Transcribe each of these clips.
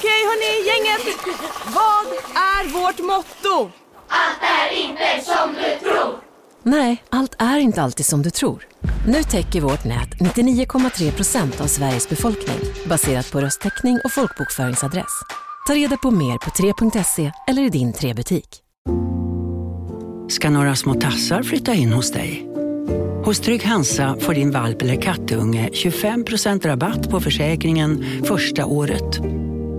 Okej hörni, gänget. Vad är vårt motto? Allt är inte som du tror. Nej, allt är inte alltid som du tror. Nu täcker vårt nät 99,3 procent av Sveriges befolkning baserat på röstteckning och folkbokföringsadress. Ta reda på mer på 3.se eller i din 3-butik. Ska några små tassar flytta in hos dig? Hos Trygg Hansa får din valp eller kattunge 25% rabatt på försäkringen första året.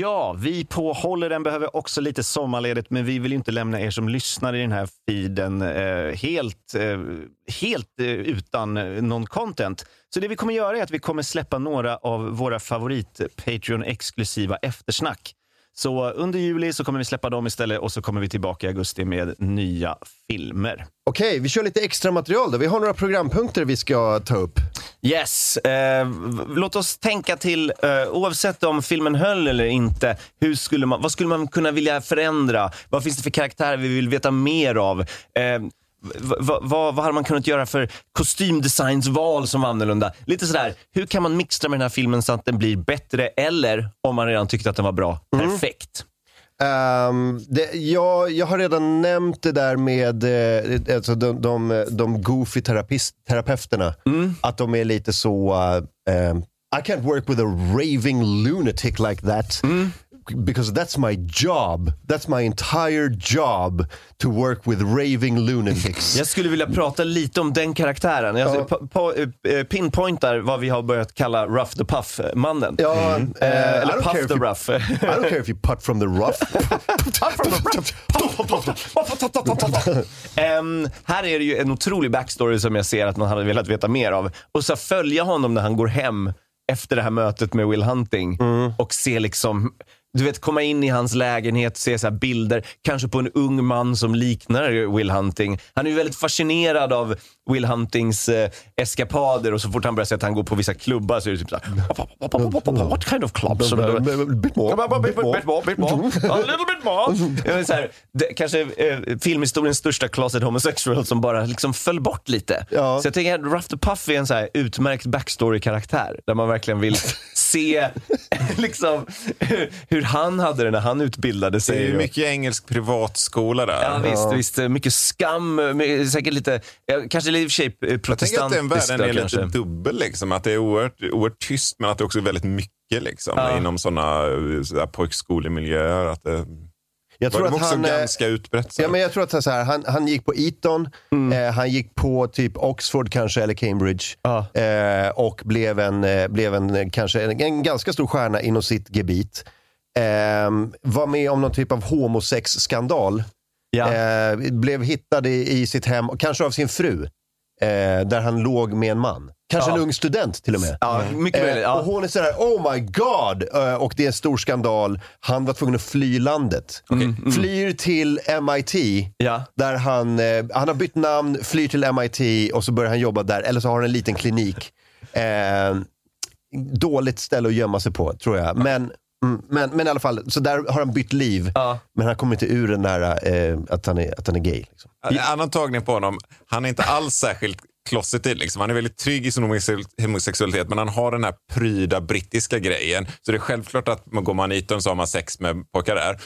Ja, vi på Håller den behöver också lite sommarledigt, men vi vill inte lämna er som lyssnar i den här feeden eh, helt, eh, helt eh, utan eh, någon content. Så det vi kommer göra är att vi kommer släppa några av våra favorit Patreon-exklusiva eftersnack. Så under juli så kommer vi släppa dem istället och så kommer vi tillbaka i augusti med nya filmer. Okej, vi kör lite extra material då. Vi har några programpunkter vi ska ta upp. Yes, eh, låt oss tänka till, eh, oavsett om filmen höll eller inte, hur skulle man, vad skulle man kunna vilja förändra? Vad finns det för karaktärer vi vill veta mer av? Eh, v- v- vad, vad hade man kunnat göra för kostymdesignsval som var annorlunda? Lite sådär, hur kan man mixtra med den här filmen så att den blir bättre? Eller, om man redan tyckte att den var bra, perfekt. Ehm, det, jag, jag har redan nämnt det där med eh, alltså de, de, de goofy terapeuterna. Att de är lite så... eh, ehm, I can't work with a raving lunatic like that. Because that's my job. That's my entire job to work with raving lunatics. Jag skulle vilja prata lite om den karaktären. Jag Ja. eh, pinpointar vad vi har börjat kalla Rough the Puff-mannen. Ja, eh, I eller Puff the you- Rough. I don't care if you putt from the rough. Ehm, här är det ju en otrolig backstory som jag ser att man hade velat veta mer av. Och så följa honom när han går hem efter det här mötet med Will Hunting och se liksom du vet, komma in i hans lägenhet, se så bilder, kanske på en ung man som liknar Will Hunting. Han är ju väldigt fascinerad av Will Huntings eh, eskapader och så fort han börjar säga att han går på vissa klubbar så är det typ såhär, what kind of clubs? Bit more, Bit more, bit more. A little bit more. Så här, det, kanske eh, filmhistoriens största closet homosexual som bara liksom föll bort lite. Ja. Så jag tänker att Ruff the Puff är en så här utmärkt backstory-karaktär. Där man verkligen vill se liksom, hur han hade det när han utbildade Det sig. är ju mycket engelsk privatskola där. Ja, visst, visst. Mycket skam, säkert lite, ja, kanske i och för sig eh, Jag tänker att den protestantiskt världen är kanske. lite dubbel. Liksom. Att det är oerhört, oerhört tyst men att det också är väldigt mycket liksom, Ja. inom sådana så pojkskolemiljöer. Att det, Jag var tror det att också han... eh, ganska utbrett. Så. Ja, men jag tror att så här, han, han gick på Eton, eh, han gick på typ Oxford kanske, eller Cambridge. Ja. Eh, och blev en, eh, blev en eh, kanske en, en ganska stor stjärna inom sitt gebit. Eh, var med om någon typ av homosex-skandal. Ja. Blev hittad i, i sitt hem, och kanske av sin fru. Eh, där han låg med en man. Kanske Ja. en ung student till och med. Ja, mycket möjligt. Eh, och Ja. hon är sådär, oh my god! Eh, och det är en stor skandal. Han var tvungen att fly landet. Flyr till MIT. Ja. Där han, eh, han har bytt namn, flyr till MIT och så börjar han jobba där. Eller så har han en liten klinik. Eh, dåligt ställe att gömma sig på, tror jag. Men, mm, men, men i alla fall, så där har han bytt liv. Ja. Men han kommer inte ur den där eh, att, han är, att han är gay. Liksom. En annan tagning på honom, han är inte alls särskilt closeted. Liksom. Han är väldigt trygg i sin homosexualitet men han har den här pryda brittiska grejen. Så det är självklart att man går man Eton så har man sex med pojkar där.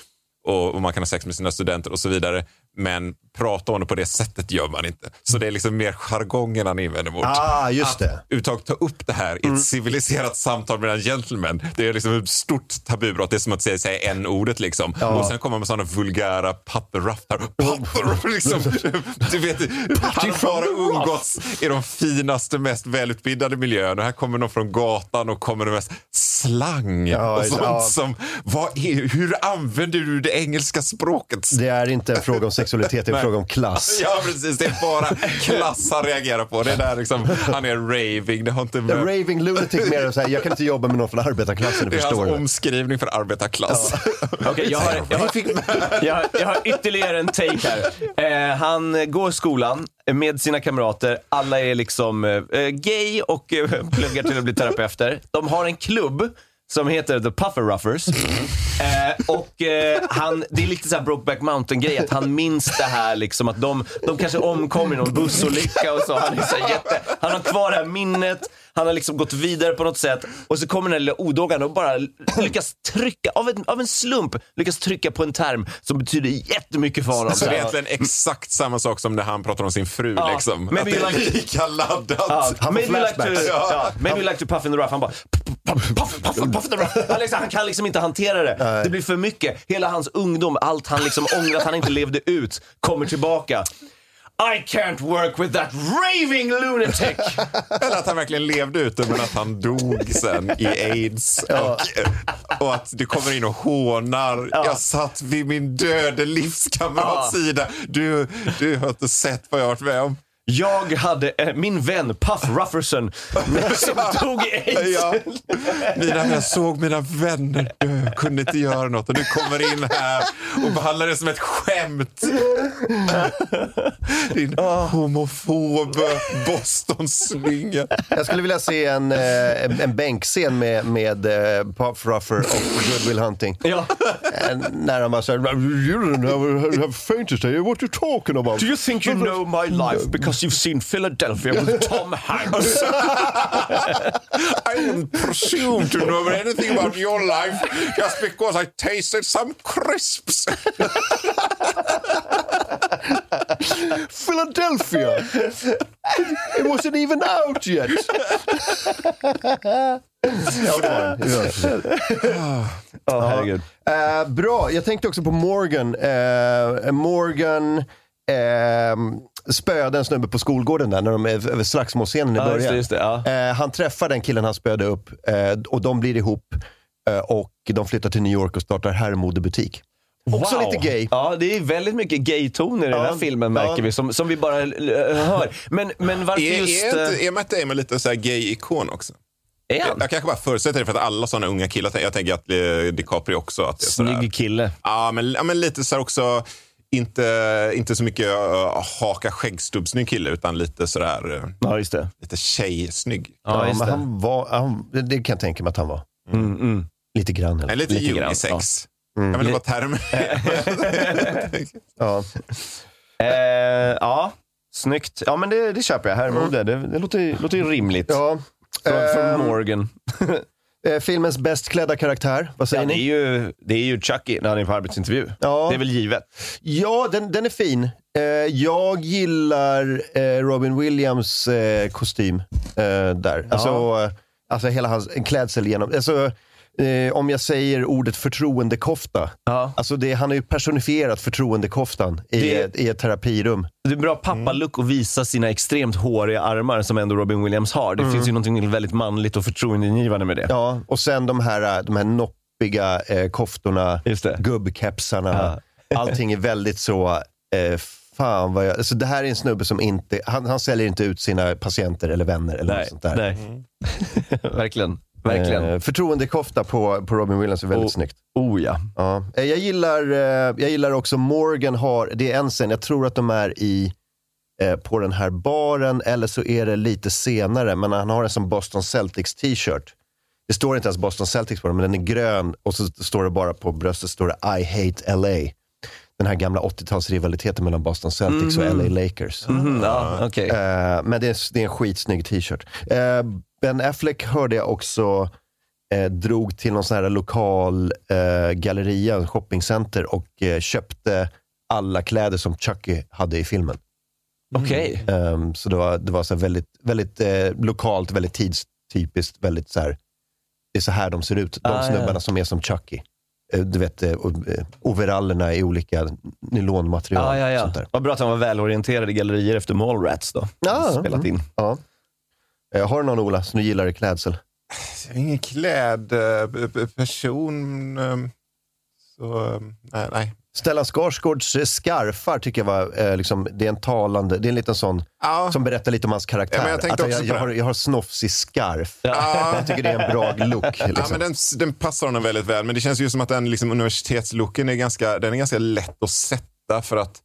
Och, och man kan ha sex med sina studenter och så vidare. Men prata om det på det sättet gör man inte. Så det är liksom mer jargongen han invänder mot. Ah, just det. Uttag ta upp det här i ett civiliserat samtal mellan gentlemen. Det är liksom ett stort tabubrott. Det är som att säga, säga en ordet liksom. Och sen kommer man med sådana vulgära papperraffar. Papper, liksom. Du vet, han har umgåtts i de finaste, mest välutbildade miljöerna. Här kommer någon från gatan och kommer med slang Ja, och sånt ja. som, vad är, hur använder du det engelska språket? Det är inte en fråga om sexualitet, det är en. Fråga om klass. Ja, precis. Det är bara klass han reagerar på. Det är där liksom, han är raving. Det har inte med... raving lunatic mer så här, jag kan inte jobba med någon från arbetarklassen, Det är förstår hans du. omskrivning för arbetarklass. Okej, jag, har, jag, har, jag, har, jag har ytterligare en take här. Eh, han går skolan med sina kamrater. Alla är liksom eh, gay och eh, pluggar till att bli terapeuter. De har en klubb som heter The Puffer Ruffers. Eh, och eh, han, det är lite så här Brokeback Mountain-grej, att han minns det här liksom att de, de kanske omkom i någon bussolycka och så. Han, är så jätte, han har kvar det här minnet, han har liksom gått vidare på något sätt och så kommer den här lilla odågan och bara lyckas trycka, av en, av en slump, lyckas trycka på en term som betyder jättemycket för honom. Så det är egentligen exakt samma sak som när han pratar om sin fru. Ja, liksom. men att vi det är like- lika laddat. Ja, Han får maybe you like to, flashbacks. ja, maybe like to puff in the rough. Han bara puff, puff, puff, puff in the rough. Han, liksom, han kan liksom inte hantera det. Det blir för mycket. Hela hans ungdom, allt han liksom ångrar att han inte levde ut, kommer tillbaka. I can't work with that raving lunatic. Eller att han verkligen levde ut det men att han dog sen i aids. Och, och att du kommer in och hånar. Jag satt vid min döde livskamrats Ja. sida. Du, du har inte sett vad jag har varit med om. Jag hade eh, min vän Puff Rufferson som dog i aids. Ja. Mina, jag såg mina vänner dö, kunde inte göra något och du kommer in här och behandlar det som ett skämt. Din homofob Boston-slynga. Jag skulle vilja se en, eh, en, en bänkscen med, med eh, Puff Ruffer och Goodwill Hunting. Ja. Eh, När han bara säger You don't have, have fainted here, what are you talking about? Do you think you know my life because you've seen Philadelphia with Tom Hanks? I wouldn't presume to know anything about your life just because I tasted some crisps. Philadelphia! It wasn't even out yet! ja, det var den. Det var den. Ja, herregud. Eh, bra, jag tänkte också på Morgan. Eh, Morgan eh, spöade en snubbe på skolgården där när de är över slagsmålscenen i Ja, början. just det, just det, ja. eh, han träffar den killen han spöade upp eh, och de blir ihop eh, och de flyttar till New York och startar herrmodebutik. Också Wow. lite gay. Ja, det är väldigt mycket gay-toner i den här Ja, filmen ja. märker vi, som, som vi bara eh, hör. Men, men varför Är, just... är, eh, inte, är Matt Damon lite så här gay-ikon också? är Jag, han? jag kanske bara förutsätter det för att alla såna unga killar, jag tänker att eh, DiCaprio också. Att det är sådär. Snygg kille. Ja, men, ja, men lite så här också, inte, inte så mycket uh, haka skäggstubbsnygg kille, utan lite sådär, uh, Ja, just det. lite tjejsnygg. Ja, Ja, just men det. han var, han, det kan jag tänka mig att han var. Mm, mm. Lite grann. Eller lite, Lite unisex. Jag vet inte vad termen. Ja. Eh, ja, snyggt. Ja, men det, det köper jag. Herrmode, det, det låter, låter ju rimligt. Ja. Från, från Ehm, Morgan. eh, filmens bäst klädda karaktär, vad säger Ja, det, är ni? ju, det är ju Chucky när han är på arbetsintervju. Ja. Det är väl givet. Ja, den, den är fin. Eh, jag gillar eh, Robin Williams eh, kostym eh, där. Alltså, eh, alltså hela hans klädsel genom. Alltså, eh, om jag säger ordet förtroendekofta. Ja. Alltså det, han har ju personifierat förtroendekoftan i, Det- ett, i ett terapirum. Det är bra pappa-look att visa sina extremt håriga armar som ändå Robin Williams har. Det finns ju något väldigt manligt och förtroendeingivande med det. Ja, och sen de här, de här noppiga eh, koftorna, gubbkepsarna. Allting är väldigt så, eh, fan vad jag, alltså det här är en snubbe som inte, han, han säljer inte ut sina patienter eller vänner eller något Nej, sånt där. nej. verkligen. Verkligen. Eh, förtroendekofta på, på Robin Williams är väldigt Och- snyggt. Oh ja. Ja. Eh, Jag, gillar, eh, jag gillar också Morgan har, det är en scen, jag tror att de är i eh, på den här baren eller så är det lite senare, men han har en som Boston Celtics t-shirt. Det står inte ens Boston Celtics på den, men den är grön och så står det bara på bröstet står det I hate LA. Den här gamla 80-talsrivaliteten mellan Boston Celtics och LA Lakers. Mm, ja okej. Eh, men det är, det är en skitsnygg t-shirt. Eh, ben Affleck hörde jag också eh, drog till någon sån här lokal eh, galleria, en shoppingcenter och eh, köpte alla kläder som Chucky hade i filmen. Okej. Ehm, så det var, det var så väldigt, väldigt eh, lokalt, väldigt tidstypiskt, väldigt så här, det är så här de ser ut, de Ah, snubbarna ja. som är som Chucky. Eh, du vet, eh, eh, overallerna i olika nylonmaterial. Ja, ja, ja. Sånt där. Vad bra att han var välorienterad i gallerier efter Mallrats då. Ja, Spelat in. Ja. Eh, har du någon Ola som du gillar i klädsel? Jag är ingen klädperson. Så, eh, nej, nej. Stellan Skarsgårds eh, skarfar tycker jag var, eh, liksom, det är en talande, det är en liten sån Ja. som berättar lite om hans karaktär. Ja, men jag att också jag, på jag, har, jag har snofsig skarf. Ja. Jag tycker det är en bra look. Liksom. Ja, men den, den passar honom väldigt väl, men det känns ju som att den liksom, universitetslooken är ganska, den är ganska lätt att sätta för att,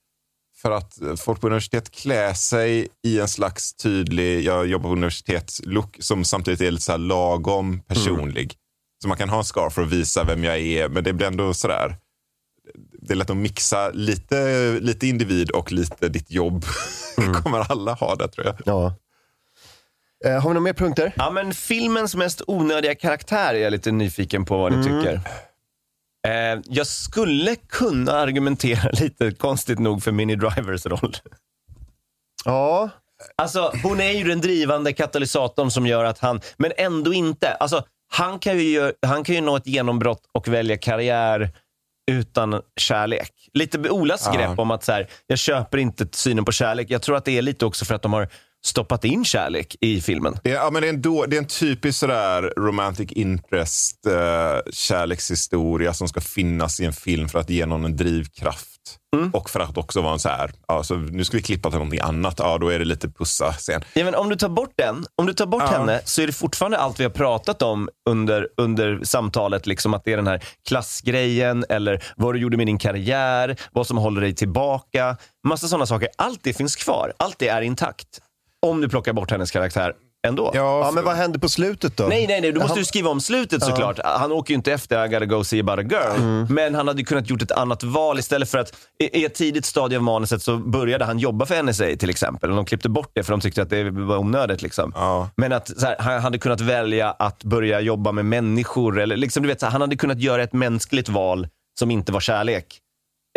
för att folk på universitet klär sig i en slags tydlig, jag jobbar på universitet-look som samtidigt är lite så här lagom personlig. Så man kan ha en scarf för att visa vem jag är, men det blir ändå sådär, det är lätt att mixa lite, lite individ och lite ditt jobb. kommer alla ha det tror jag. Ja. Eh, har vi några mer punkter? Ja, men filmens mest onödiga karaktär är jag lite nyfiken på vad ni tycker. Eh, jag skulle kunna argumentera lite konstigt nog för Minnie Drivers roll. Ja. Alltså, hon är ju den drivande katalysatorn som gör att han, men ändå inte. Alltså, han, kan ju, han kan ju nå ett genombrott och välja karriär utan kärlek. Lite Olas Ja. grepp om att så här, jag köper inte synen på kärlek. Jag tror att det är lite också för att de har stoppat in kärlek i filmen. Det är, ja, men det, är en då, det är en typisk sådär romantic interest eh, kärlekshistoria som ska finnas i en film för att ge någon en drivkraft. Och för att också vara en så här, ja, så nu ska vi klippa till någonting annat. Ja, då är det lite pussa sen. Ja, men om du tar bort den, om du tar bort Ja. henne så är det fortfarande allt vi har pratat om under, under samtalet. Liksom att det är den här klassgrejen eller vad du gjorde med din karriär, vad som håller dig tillbaka. Massa sådana saker. Allt det finns kvar. Allt det är intakt. Om du plockar bort hennes karaktär ändå. Ja, men vad hände på slutet då? Nej, nej, nej. Du måste Han- ju skriva om slutet såklart. Han åker ju inte efter I gotta go see about a girl. Mm. Men han hade ju kunnat gjort ett annat val istället för att i i ett tidigt stadie av manuset så började han jobba för NSA till exempel. Och de klippte bort det för de tyckte att det var onödigt. Liksom. Ja. Men att så här, han hade kunnat välja att börja jobba med människor. Eller, liksom, du vet, så här, han hade kunnat göra ett mänskligt val som inte var kärlek.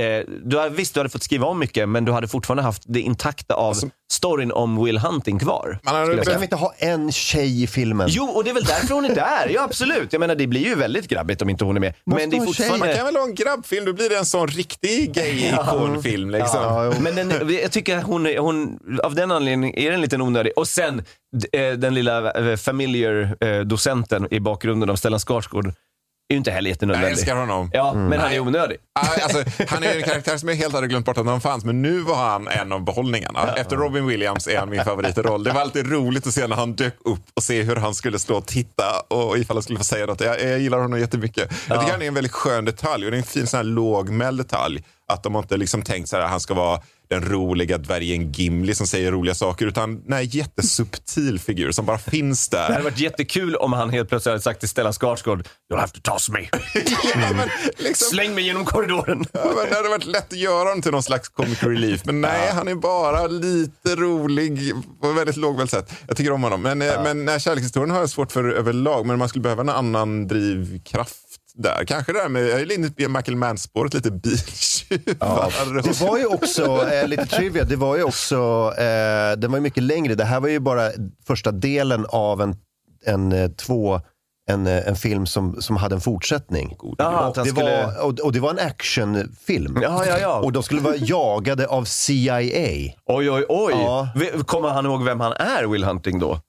Eh, du hade, visst, du hade fått skriva om mycket, men du hade fortfarande haft det intakta av storyn om Will Hunting kvar. Man hade. Kan vi inte ha en tjej i filmen? Jo, och det är väl därför hon är där. Ja, absolut. Jag menar, det blir ju väldigt grabbigt om inte hon är med. Måste men det är tjej? Man fortfarande... kan väl ha en grabbfilm, då blir det en sån riktig gay-ikonfilm. Liksom. Ja. Men den, jag tycker att hon, hon, av den anledningen är den lite onödig. Och sen eh, den lilla eh, familiar-docenten i bakgrunden av Stellan Skarsgård är ju inte heller Jag jättenödvändig. älskar honom. Ja, men han är onödig. Alltså, han är en karaktär som jag helt hade glömt bort att han fanns, men nu var han en av behållningarna. Efter Robin Williams är han min favoritroll. Det var alltid roligt att se när han dök upp och se hur han skulle stå och titta och ifall han skulle få säga något. Jag, jag gillar honom jättemycket. Jag tycker han är en väldigt skön detalj och det är en fin sån här lågmäld detalj. Att de har inte liksom tänkt så här, han ska vara den roliga dvärgen Gimli som säger roliga saker, utan en jättesubtil figur som bara finns Det där. hade varit jättekul om han helt plötsligt hade sagt till Stellan Skarsgård, You'll have to toss me. ja, men, liksom, Släng mig genom korridoren. Ja, men det hade varit lätt att göra honom till någon slags comic relief. Men nej, han är bara lite rolig på ett väldigt lågmält sätt. Jag tycker om honom. Men, eh, men nej, kärlekshistorien har jag svårt för överlag. Men man skulle behöva en annan drivkraft där. Kanske det där med, jag är inne i Michael Mann-spåret, lite biltjuvar. Det var ju också, eh, lite trivia, det var ju också, eh, den var ju mycket längre. Det här var ju bara första delen av en, en eh, två, en, eh, en film som, som hade en fortsättning. Ja, att och, det skulle- var, och, och det var en actionfilm. Ja, ja, ja. Och de skulle vara jagade av CIA. Oj, oj, oj. Ja. Kommer han ihåg vem han är, Will Hunting då?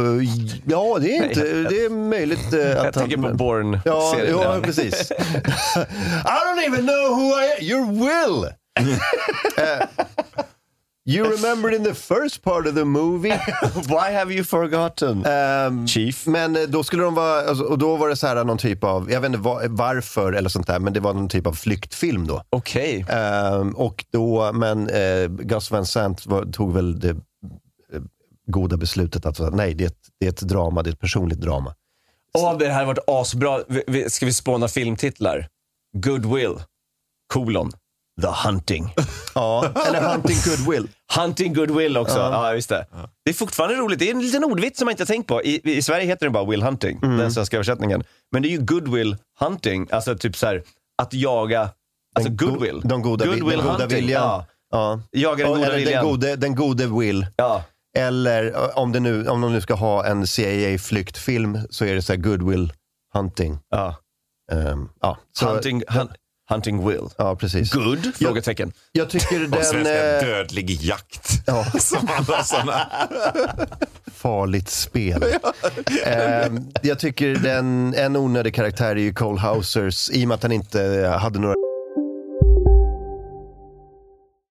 Uh, ja, det är, inte, det är möjligt uh, att Jag tänker på Ja, Bourne-serien. ja, precis. I don't even know who I am. You're Will! Eh, you remembered in the first part of the movie. Why have you forgotten? Ehm, Chief. Men eh, då skulle de vara, alltså, och då var det så här någon typ av, jag vet inte va- varför eller sånt där, men det var någon typ av flyktfilm då. Okej. Ehm, och då, men eh, Gus Van Sant var, tog väl det eh, goda beslutet att nej, det är, ett, det är ett drama, det är ett personligt drama. Åh, det här har varit asbra. Ska vi spåna filmtitlar? Goodwill, kolon, The Hunting. Ja, eller Hunting Goodwill. Hunting Goodwill också. Ja, just det. Det är fortfarande roligt. Det är en liten ordvits som man inte har tänkt på. I, I Sverige heter det bara Will Hunting, den svenska översättningen. Men det är ju Goodwill Hunting, alltså typ så här, att jaga, alltså Den go- goodwill. De goda, goodwill den goda hunting, viljan. Ja. Ja. Jaga den goda eller den viljan. gode, den gode Will. Ja. Eller om, det nu, om de nu ska ha en CIA-flyktfilm så är det så här Goodwill Hunting. Ja. Ehm, ja, så, Hunting, hun, hunting Will. ja, precis. Good? Frågetecken. Jag tycker På den... svenska eh, dödlig jakt. ja. Som alla såna. farligt spel. eh, jag tycker den, en onödig karaktär är ju Cole Hausers, i och med att han inte hade några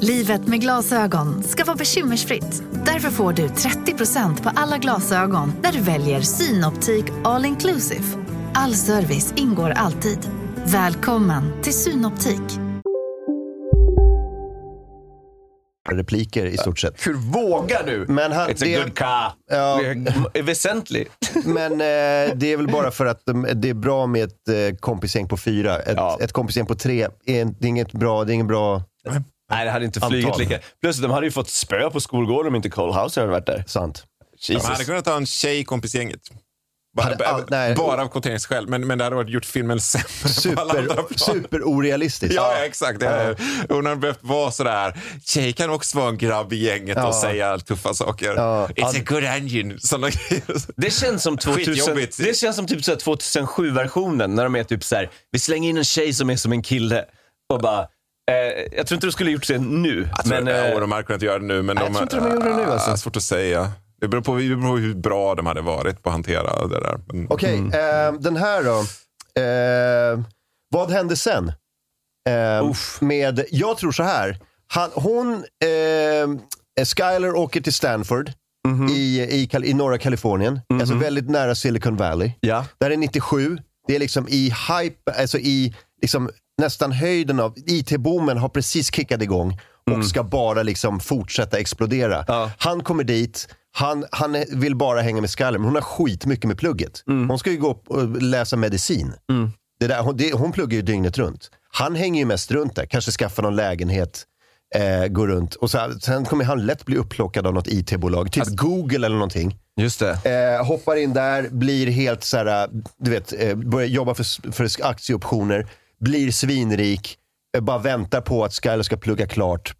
Livet med glasögon ska vara bekymmersfritt. Därför får du 30% på alla glasögon när du väljer Synoptik All Inclusive. All service ingår alltid. Välkommen till Synoptik. repliker i stort sett. Hur vågar du? Men han, It's a good car. Ja. Det är väsentligt. Men eh, det är väl bara för att de, det är bra med ett eh, kompisgäng på fyra. Ett, Ja. ett kompisgäng på tre, är, det är inget bra, det är ingen bra Nej, det hade inte flugit Antal. lika. Plus de hade ju fått spö på skolgården om inte Cole Hauser hade varit där. sant. Man hade Jesus. kunnat ta en tjej i kompisgänget. Bara, Hade all- nej. bara av kvoteringsskäl, men, men det hade varit gjort filmen sämre Super, super orealistiskt. Ja, ja, exakt. Är, hon har behövt vara sådär, tjej kan också vara en grabb i gänget Ja. och säga tuffa saker. Ja. It's a good engine. Såna. Det känns som 2000, Skitjobbigt. det känns som typ så här 2007-versionen när de är typ så här, vi slänger in en tjej som är som en kille och bara, eh, jag tror inte de skulle ha gjort det nu. Jag tror, men, eh, ja, de hade kunnat göra det nu, men jag de, tror inte de gjorde det nu, alltså. Ah, Svårt att säga. Det beror, på, det beror på hur bra de hade varit på att hantera det där. Okej, eh, den här då. Eh, vad hände sen? Eh, med, jag tror så här. Han, hon, eh, Skyler åker till Stanford i, i, Kal- i norra Kalifornien. Alltså väldigt nära Silicon Valley. Ja. Där är 97. Det är liksom i hype, alltså i liksom nästan höjden av IT-boomen har precis kickat igång och ska bara liksom fortsätta explodera. Ja. Han kommer dit, han, han vill bara hänga med Skyler, men hon har skitmycket med plugget. Hon ska ju gå och läsa medicin. Det där, hon, det, hon pluggar ju dygnet runt. Han hänger ju mest runt där, kanske skaffar någon lägenhet, eh, går runt. Och så, sen kommer han lätt bli upplockad av något IT-bolag, typ Google eller någonting. Just det. Eh, hoppar in där, blir helt så här, du vet, eh, börjar jobba för, för aktieoptioner, blir svinrik, eh, bara väntar på att Skyler ska plugga klart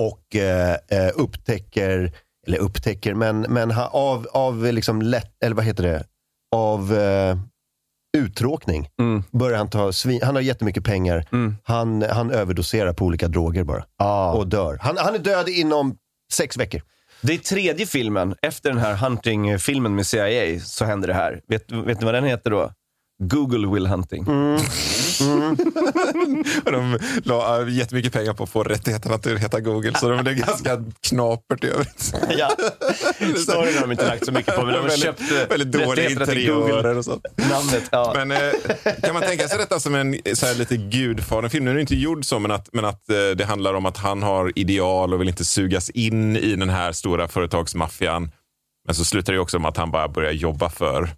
och eh, eh, upptäcker, eller upptäcker, men, men av, av liksom lätt, eller vad heter det, av eh, uttråkning Mm. börjar han ta svin, han har jättemycket pengar, han, han överdoserar på olika droger bara Ah. och dör. Han, han är död inom sex veckor. Det är tredje filmen, efter den här Hunting-filmen med CIA, så händer det här. Vet, vet ni vad den heter då? Google Will Hunting. Och de la äh, jättemycket pengar på att få rättigheterna att heta Google, så de är ganska knapert i övrigt. Ja. Storyn har de inte lagt så mycket på, men de har väldigt, köpt eh, väldigt dåliga interiörer och sånt. Namnet, ja. Men eh, kan man tänka sig detta som en så här, lite gudfadern-film? Nu är den inte gjord så, men att, men att eh, det handlar om att han har ideal och vill inte sugas in i den här stora företagsmaffian. Men så slutar det också med att han bara börjar jobba för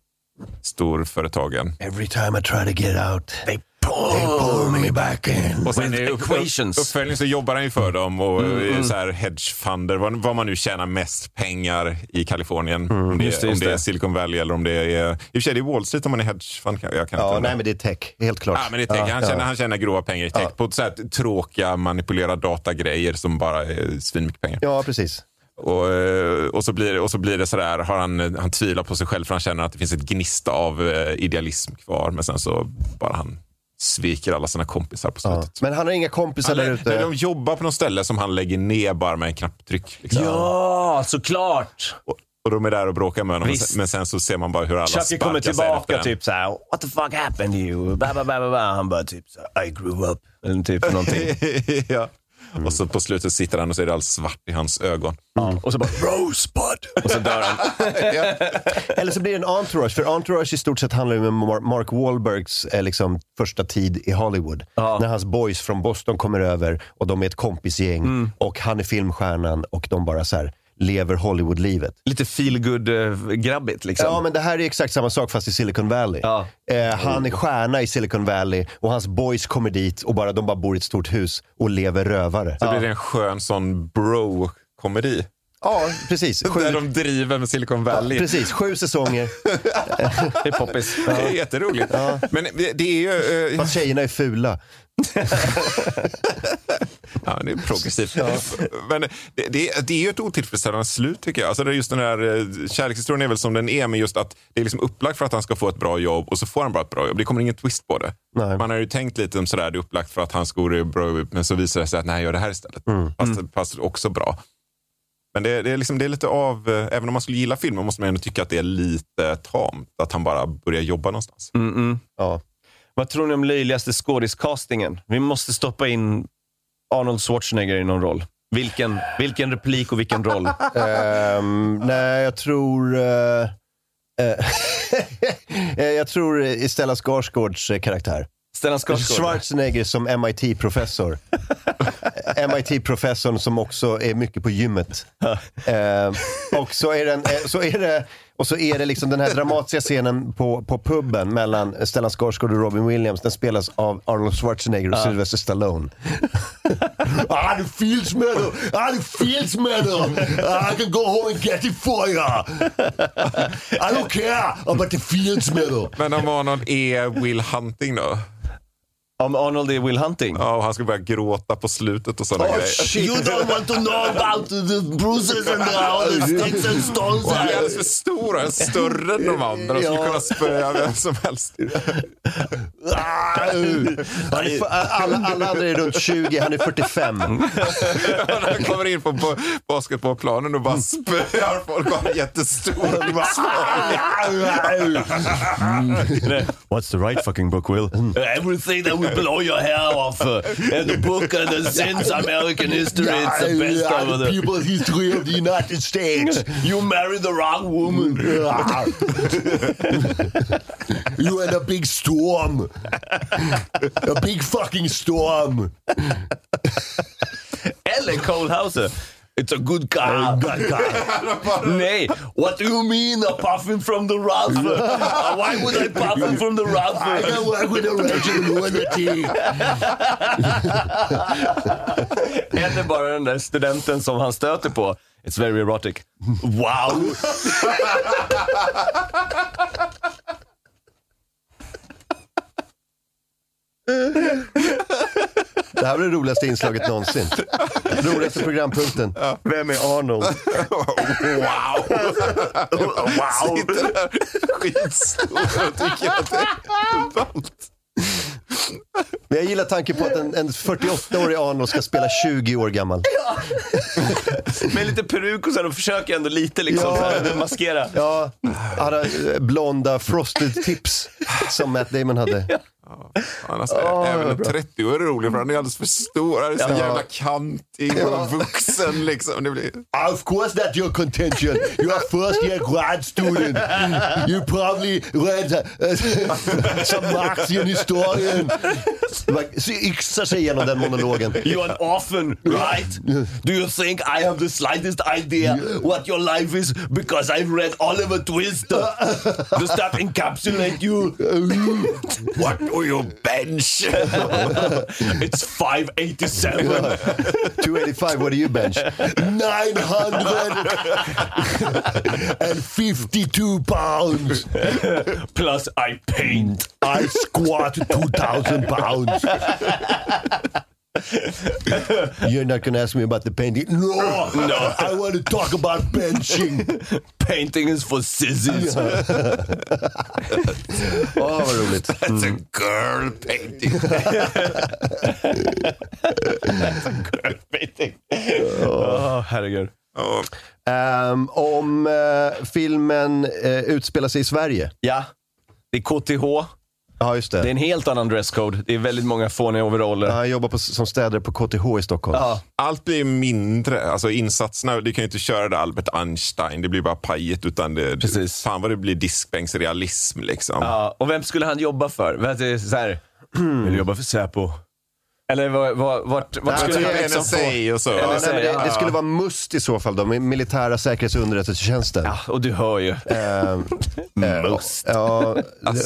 storföretagen. Every time I try to get out, they pull me back in. Och sen With i upp- equations. uppföljning så jobbar han ju för dem och mm, så här hedgefunder, vad, vad man nu tjänar mest pengar i Kalifornien. om det, just det, om just det är. Silicon Valley eller om det är... I och för sig, det är Wall Street om man är hedgefund. Jag kan inte Ja, nej men det är tech, helt klart. Ja, men det är tech. Han, Ja, tjänar, ja. han tjänar grova pengar i tech på så här tråkiga manipulera datagrejer som bara är svinmycket pengar. Ja, precis. Och, eh, och, så blir, det- och så blir det sådär, har han, han tvivlar på sig själv för han känner att det finns ett gnista av eh, idealism kvar. Men sen så bara han sviker alla sina kompisar på Ja. slutet. Men han har inga kompisar Han, där ute. de jobbar på något ställe som han lägger ner bara med en knapptryck. Liksom. Ja, såklart! Och, och de är där och bråkar med honom. Men Visst. sen, men sen så ser man bara hur alla Chucky kommer sparkar efter tillbaka typ såhär, what the fuck happened to you? Ba, ba, ba, ba. Han bara typ såhär, I grew up. Eller typ någonting. ja. Och så på slutet sitter han och så är det allt svart i hans ögon. Och så bara, Rosebud! Och så dör han. Eller så blir det en entourage, för entourage i stort sett handlar ju om Mar- Mark Wahlbergs eh, liksom, första tid i Hollywood. Ja. När hans boys från Boston kommer över och de är ett kompisgäng och han är filmstjärnan och de bara så här lever Hollywood-livet. Lite feelgood-grabbigt liksom. Ja, men det här är exakt samma sak fast i Silicon Valley. Ja. Eh, han är stjärna i Silicon Valley och hans boys kommer dit och bara, de bara bor i ett stort hus och lever rövare. Så blir det en skön sån bro-komedi. Ja, precis. Sju, Där de driver med Silicon Valley. precis. Sju säsonger, Det är poppis. Det är jätteroligt. Men det, är ju... eh, fast tjejerna är fula. Ja, det är progressivt. Men det, det, det är ju ett otillfredsställande slut tycker jag. Alltså det är just den här eh, kärlekshistorien är väl som den är, men just att det är liksom upplagt för att han ska få ett bra jobb och så får han bara ett bra jobb. Det kommer ingen twist på det. Nej. Man har ju tänkt lite om sådär, det är upplagt för att hans skor är bra, men så visar det sig att nej, gör det här istället. Fast, fast också bra. Men det, det, är liksom, det är lite av, eh, även om man skulle gilla filmen måste man ändå tycka att det är lite tamt att han bara börjar jobba någonstans. Ja. Vad tror ni om löjligaste skådiscastingen? Vi måste stoppa in Arnold Schwarzenegger i någon roll. Vilken, vilken replik och vilken roll? Ehm, nej, jag tror... eh, jag tror eh, Stella Skarsgårds karaktär. Stellan Skarsgård? Schwarzenegger som MIT-professor. MIT-professorn som också är mycket på gymmet. Eh, och så är, den, eh, så är det och så är det liksom den här dramatiska scenen på, på puben mellan Stellan Skarsgård och Robin Williams. Den spelas av Arnold Schwarzenegger och Sylvester Stallone. ah, det feels metal! Ah, det feels metal! Ah, I can go home and get it for you! I don't care about the feels metal! Men om Arnold är Will Hunting då? Om Arnold är Will Hunting? Ja, och han ska börja gråta på slutet och sådana grejer. You don't want to know about the bruises and the, all the sticks and stones. Och han är alldeles för stor, är större än de andra och skulle kunna spöa vem som helst. Är, alla, alla andra är runt 20, han är 45. När han kommer in på, på basketbollplanen och bara spöar folk och han är jättestor. What's the right fucking book, Will? Everything that will blow your hair off. Uh, and the book and the since American history, it's the best of the... people's history of the United States. You married the wrong woman. You had a big storm. A big fucking storm. Eller Cole Hauser. It's a good car. Nej, what do you mean a puffin from the rough? Uh, why would I puffin from the rough? I can work with a Rachel lunatic. Eller bara den där studenten som han stöter på. It's very erotic. Wow. Det här var det roligaste inslaget någonsin. Roligaste programpunkten. Vem är Arnold? Wow! wow! Sitter där skitstor och tycker att det är ballt. Men jag gillar tanken på att en, en 48-årig Arnold ska spela 20 år gammal. Med lite peruk och så här, de försöker ändå lite liksom Ja. så här, maskera. Ja, han har eh, blonda frosted tips som Matt Damon hade. Han alltså, även en 30 år är rolig för han är alldeles för stor. Han är så jävla kantig och vuxen liksom. Det blir... Of course that's your contention. You're a first year grad student. You probably read uh, some Marxian historian. Så yxar sig igenom den monologen. You're an orphan, right? Do you think I have the slightest idea what your life is because I've read Oliver Twist? Does that encapsulate you? what do you bench? it's 587. 285, what do you bench? 952 pounds. Plus I paint. I squat 2,000 pounds. You're not to ask me about the painting? No, No. I want to talk about benching. Painting is for sissies. Åh, vad roligt. It's a girl painting. Åh, herregud. Ja, Ehm, om eh, filmen uh, utspelar sig i Sverige. Ja, det är KTH. Ja, just det. Det är en helt annan dresscode. Det är väldigt många fåniga overaller. Ja, Han jobbar på, som städare på KTH i Stockholm. Ja. Allt blir mindre. Alltså insatserna, du kan ju inte köra det Albert Einstein. Det blir bara pajigt. Utan det, Precis. Fan vad det blir diskbänksrealism liksom. Ja, och vem skulle han jobba för? Vet du, Så här, vill du jobba för Säpo? Eller vart, vart Nej, skulle typ man liksom NSA och så. Ja, nej, så, men det, det skulle vara MUST i så fall då, militära säkerhets och underrättelsetjänsten. Ja, och du hör ju. Ehm, eh, Must. Ja,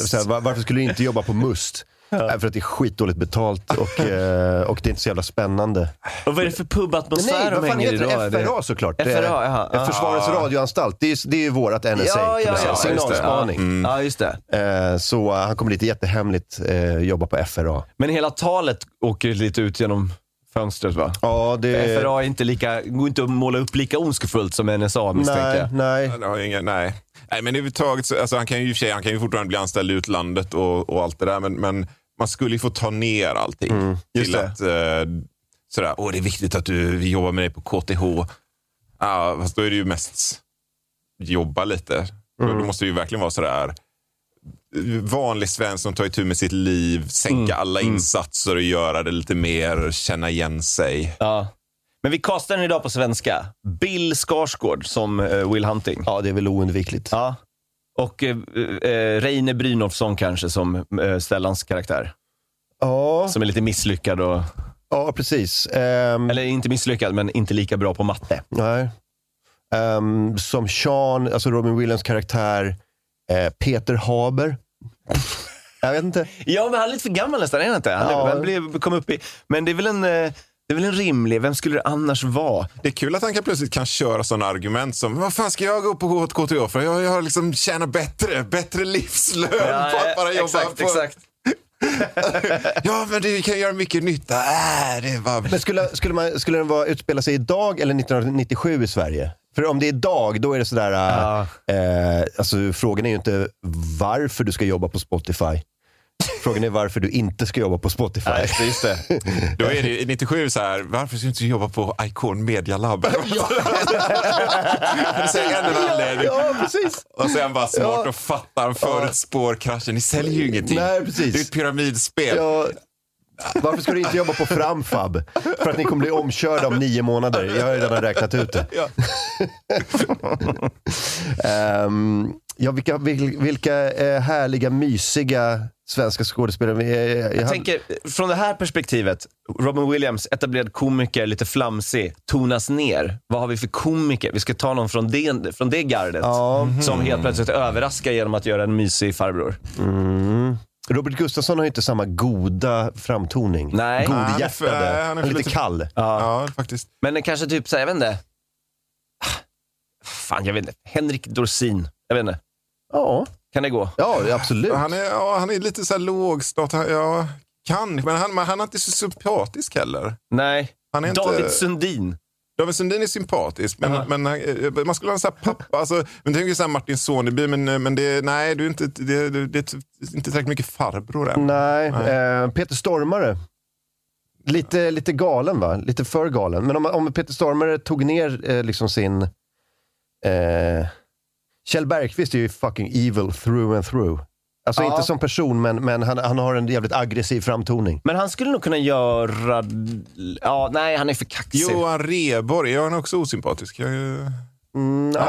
så här, var- varför skulle du inte jobba på MUST? Nej, för att det är skitdåligt betalt och, eh, och det är inte så jävla spännande. Och vad är det för pubatmosfär Nej, de fan hänger i heter då? det? Är det- FRA såklart. FRA, Det- jaha. eh, Försvarets Ah. radioanstalt. Det är, det är ju vårat NSA. Ja, kan man ja, säga. ja, just det. Signalspaning. Ja. Mm. Ja, just det. Eh, Så eh, han kommer lite jättehemligt eh, jobba på FRA. Men hela talet åker lite ut genom fönstret va? Ja, det... FRA är inte lika, går inte att måla upp lika ondskefullt som NSA misstänker Nej, jag. nej. Han har nej. nej, men överhuvudtaget så, alltså han kan ju i och för sig, han kan ju fortfarande bli anställd i utlandet och, och allt det där, men, men man skulle ju få ta ner allting. Mm, just till det. att, eh, sådär, åh det är viktigt att du, vi jobbar med dig på KTH. Ja, fast då är det ju mest jobba lite. Då, Mm. då måste det ju verkligen vara sådär, vanlig svensk som tar itu med sitt liv, sänka Mm, alla insatser och göra det lite mer, känna igen sig. Ja. Men vi kastar den idag på svenska. Bill Skarsgård som eh, Will Hunting. Ja, det är väl oundvikligt. Ja. Och eh, eh, Reine Brynolfsson kanske som eh, Stellans karaktär. Ja, Som är lite misslyckad och, ja precis. Ehm, eller inte misslyckad, men inte lika bra på matte. Nej. Ehm, som Sean, alltså Robin Williams karaktär, eh, Peter Haber. Jag vet inte. Ja, men han är lite för gammal nästan, är han inte? Han, Ja. han blev, kom upp i, men det är väl en, eh, det är väl en rimlig, vem skulle det annars vara? Det är kul att han kan plötsligt kan köra sådana argument som vad fan ska jag gå på KTH för? Jag, jag liksom tjänar bättre, bättre livslön på att bara jobba exakt, på... exakt. Ja, men det kan göra mycket nytta. Äh, det var... Men skulle, skulle, man, skulle den vara, utspela sig idag eller 1997 i Sverige? För om det är idag, då är det sådär... Ja. Eh, alltså, frågan är ju inte varför du ska jobba på Spotify. Frågan är varför du inte ska jobba på Spotify. Ja, just det, just det. Då är det i 97 så här, varför ska du inte jobba på Icon Media Lab? ja. anledning. ja, precis. Och han bara smart Ja. och fattar, förutspår kraschen. Ni säljer ju ingenting. Nej, precis. Det är ett pyramidspel. Ja, varför ska du inte jobba på Framfab? För att ni kommer bli omkörda om nio månader. Jag har redan räknat ut det. Ja. Ehm, ja, vilka, vil, vilka eh, härliga, mysiga svenska skådespelare. Jag, jag, jag Jag tänker, från det här perspektivet, Robin Williams, etablerad komiker, lite flamsig, tonas ner. Vad har vi för komiker? Vi ska ta någon från det, från det gardet. Ja. Som helt plötsligt överraskar genom att göra en mysig farbror. Mm. Robert Gustafsson har ju inte samma goda framtoning. Nej. han är för- Godhjärtade. han Han är är för lite lite- kall. Ja, faktiskt. Men kanske typ, så här, jag vet inte. Fan, jag vet inte. Henrik Dorsin. Jag vet inte. Ja, Kan det gå? ja absolut. Han är, ja, han är lite så här lågstat. Ja, kan, men han, men han är inte så sympatisk heller. Nej. Han är inte- David Sundin. David Sundin är sympatisk, men, men eh, man skulle ha en sån här pappa. Alltså, men tänk så här Martin Soneby, men, eh, men det, nej, du är inte, det, det, det är inte tillräckligt mycket farbror än. Nej, Nej. Eh, Peter Stormare. Lite, lite galen va? Lite för galen. Men om, om Peter Stormare tog ner eh, liksom sin... Eh, Kjell Bergqvist är ju fucking evil through and through. Alltså Ja. inte som person, men, men han, han har en jävligt aggressiv framtoning. Men han skulle nog kunna göra... Ja, nej, han är för kaxig. Johan Rheborg, är han också osympatisk? Jag, Mm, Jag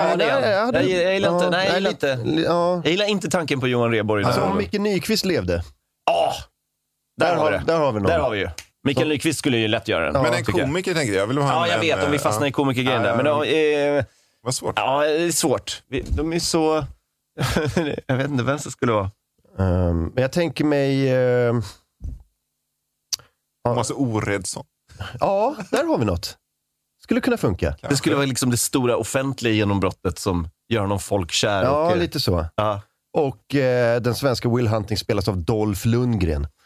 jag gillar inte- nej, jag gillar inte. Ja. Jag gillar inte tanken på Johan den Alltså om. Micke Nyqvist levde, Ja, där, där har vi det. där har vi någon. Där har vi ju. Mikael Nyqvist skulle ju lätt göra den. men en tycker jag. komiker tänkte jag. vill ha Ja, en, jag vet. en, Om vi fastnar ja. i komikergrejen Ja, där. Men ja, ja, eh, Vad svårt. ja, det är svårt. De är så... jag vet inte vem som skulle vara. Ehm, men jag tänker mig... Uh, Thomas Oredsson. ja, där har vi något. Skulle kunna funka. Det skulle vara liksom det stora offentliga genombrottet som gör honom folkkär. Ja, och, eh, lite så. ja. Och eh, den svenska Will Hunting spelas av Dolph Lundgren.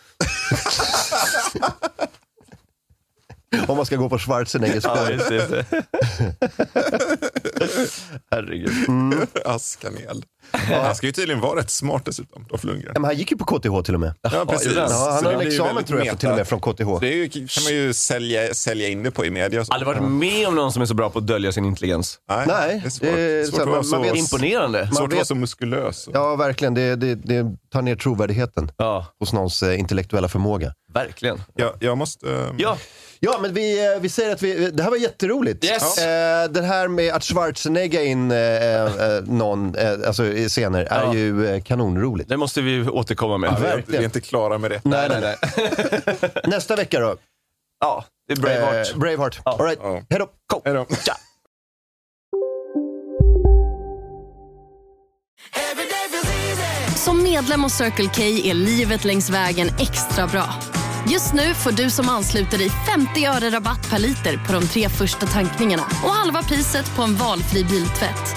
Om man ska gå på Schwarzeneggers Ja, spår. just det. Just det. Herregud. Askanel. Han ska ju tydligen vara rätt smart dessutom, Dolph Lundgren. Ja, men han gick ju på KTH till och med. Ja, precis. Ja, han har en examen tror jag meta. till och med från KTH. Det ju, kan man ju sälja, sälja in det på i media. så. Aldrig varit med om någon som är så bra på att dölja sin intelligens. Nej, det är svårt, det är svårt så här, att vara man- så, man vet- Imponerande. svårt att vara så muskulös. Ja, verkligen. Det, det, det tar ner trovärdigheten Ja, hos någons eh, intellektuella förmåga. verkligen. Jag, jag måste... eh, Ja, Ja, men vi, eh, vi säger att vi, det här var jätteroligt. Yes. Eh, det här med att Schwarzenegga in eh, eh, någon eh, alltså, scener är Ja. ju eh, kanonroligt. det måste vi återkomma med. vi, är, vi är inte klara med det. Nej, nej, nej. Nästa vecka då? Ja, det är Braveheart. Eh, Braveheart. All right. Ja. Hej då. Hej då. Tja. Som medlem hos Circle K är livet längs vägen extra bra. Just nu får du som ansluter dig 50 öre rabatt per liter på de tre första tankningarna och halva priset på en valfri biltvätt.